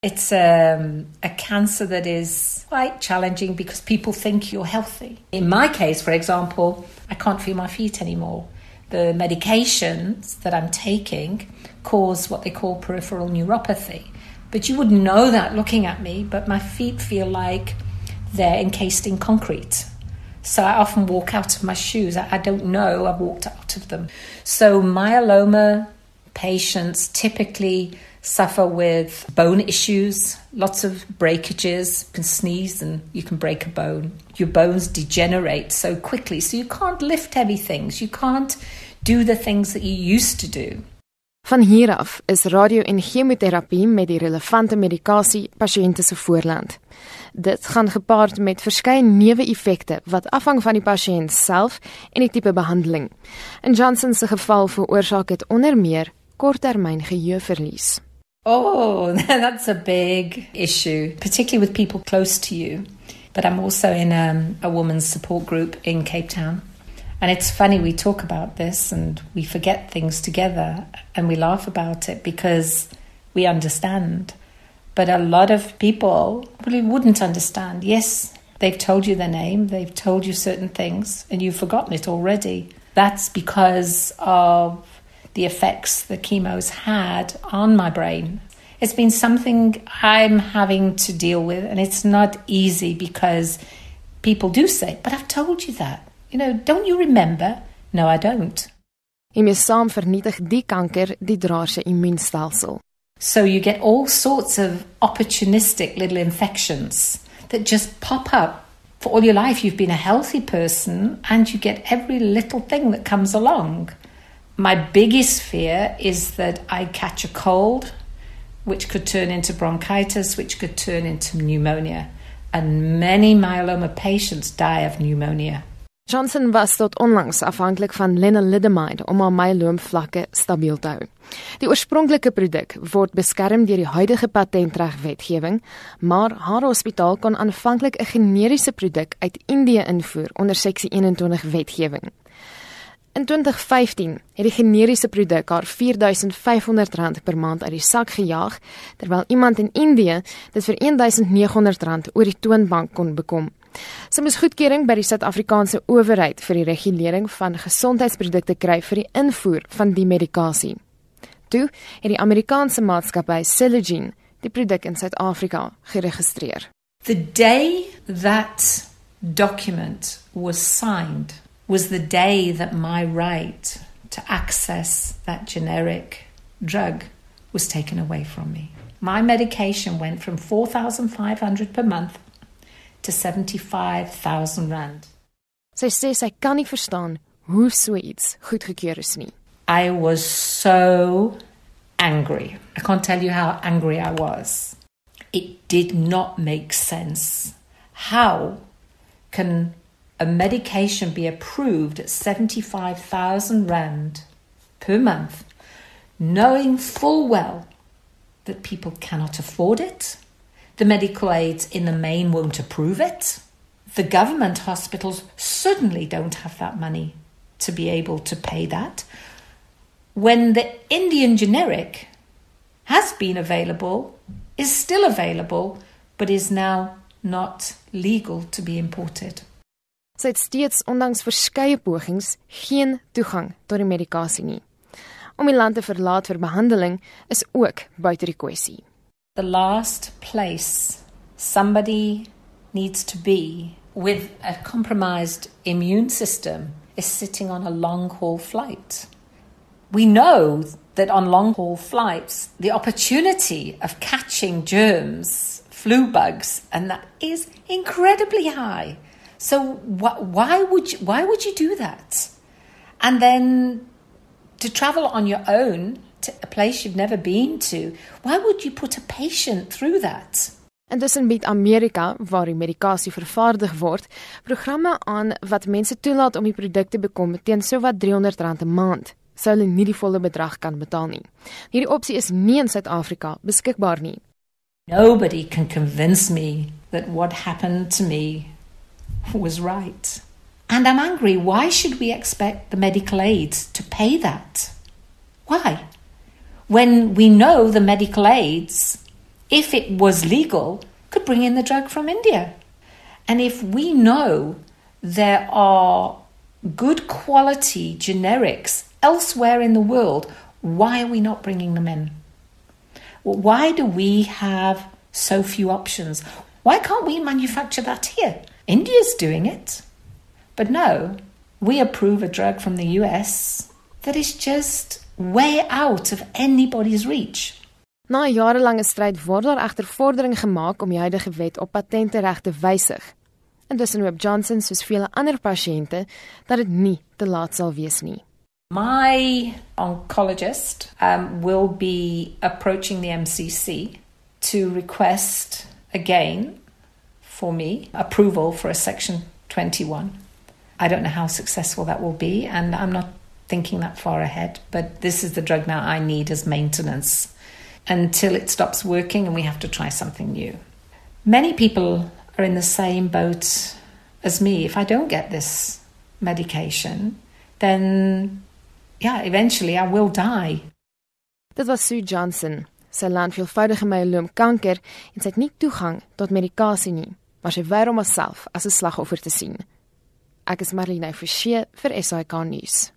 It's um, a cancer that is quite challenging because people think you're healthy. In my case, for example, I can't feel my feet anymore. The medications that I'm taking cause what they call peripheral neuropathy. But you wouldn't know that looking at me, but my feet feel like they're encased in concrete. So I often walk out of my shoes. I, I don't know I've walked out of them. So myeloma patients typically suffer with bone issues, lots of breakages, you can sneeze and you can break a bone. Your bones degenerate so quickly, so you can't lift heavy things. You can't do the things that you used to do. Van hier af is radio en chemoterapie met die relevante medikasie pasiënte se voorland. Dit gaan gepaard met verskeie neeweffekte wat afhang van die pasiënt self en die tipe behandeling. In Johnson se geval veroorsaak dit onder meer korttermyn geheueverlies. Oh, that's a big issue, particularly with people close to you. But I'm also in um, a woman's support group in Cape Town. And it's funny, we talk about this and we forget things together and we laugh about it because we understand. But a lot of people really wouldn't understand. Yes, they've told you their name, they've told you certain things, and you've forgotten it already. That's because of the effects the chemo's had on my brain. It's been something I'm having to deal with, and it's not easy because people do say, But I've told you that. You know, don't you remember? No, I don't. Hiermee saam vernietig die kanker die draer se immuunstelsel. So you get all sorts of opportunistic little infections that just pop up. For all your life, you've been a healthy person and you get every little thing that comes along. My biggest fear is that I catch a cold, which could turn into bronchitis, which could turn into pneumonia. And many myeloma patients die of pneumonia. Johnson was tot onlangs afhanklik van lenalidomide om haar myeloomvlakke stabiel te hou. Die oorspronklike produk word beskerm deur die huidige patentregwetgewing, maar haar hospitaal kon aanvanklik 'n generiese produk uit Indië invoer onder seksie 21 wetgewing. In 2015 het die generiese produk haar R4500 per maand uit die sak gejaag, terwyl iemand in Indië dit vir R1900 oor die toonbank kon bekom. Sy moes goedkeuring by die Suid-Afrikaanse owerheid vir die regulering van gesondheidsprodukte kry vir die invoer van die medikasie. Toe het die Amerikaanse maatskappy Celgene die produk in Suid-Afrika geregistreer. The day that document was signed was the day that my right to access that generic drug was taken away from me. My medication went from 4,500 per month to 75,000 rand. Sy sê sy kan nie verstaan hoe so iets goedgekeur is nie. I was so angry. I can't tell you how angry I was. It did not make sense. How can a medication be approved at 75,000 Rand per month, knowing full well that people cannot afford it. The medical aids in the main won't approve it. The government hospitals certainly don't have that money to be able to pay that. When the Indian generic has been available, is still available, but is now not legal to be imported. Sy het steeds ondanks verskeie pogings geen toegang tot die medikasie nie. Om die land te verlaat vir behandeling is ook buite die kwessie. The last place somebody needs to be with a compromised immune system is sitting on a long haul flight. We know that on long haul flights the opportunity of catching germs, flu bugs and that is incredibly high. So wh- why would you, why would you do that? And then to travel on your own to a place you've never been to, why would you put a patient through that? En dis in Amerika waar die medikasie vervaardig word, programme aan wat mense toelaat om die produk te bekom teen sowat R300 'n maand. Sou hulle nie die volle bedrag kan betaal nie. Hierdie opsie is nie in Suid-Afrika beskikbaar nie. Nobody can convince me that what happened to me was right. And I'm angry. Why should we expect the medical aids to pay that? Why? When we know the medical aids if it was legal, could bring in the drug from India. And if we know there are good quality generics elsewhere in the world, why are we not bringing them in? Why do we have so few options? Why can't we manufacture that here? India's doing it. But no, we approve a drug from the US that is just way out of anybody's reach. Na 'n jarelange stryd word daar egter vordering gemaak om die huidige wet op patenteregte te wysig. Intussen hoop Johnson soos vele ander pasiënte dat dit nie te laat sal wees nie. My oncologist um, will be approaching the MCC to request again for me approval for a Section 21. I don't know how successful that will be, and I'm not thinking that far ahead, but this is the drug now I need as maintenance until it stops working and we have to try something new. Many people are in the same boat as me. If I don't get this medication, then yeah, eventually I will die. Dit was Sue Johnson. Sy laan veelvoudige myeloom kanker en sy het nie toegang tot medikasie nie, maar sy weier om haarself as 'n slagoffer te sien. Ek is Marlene Forsie vir SAK nuus.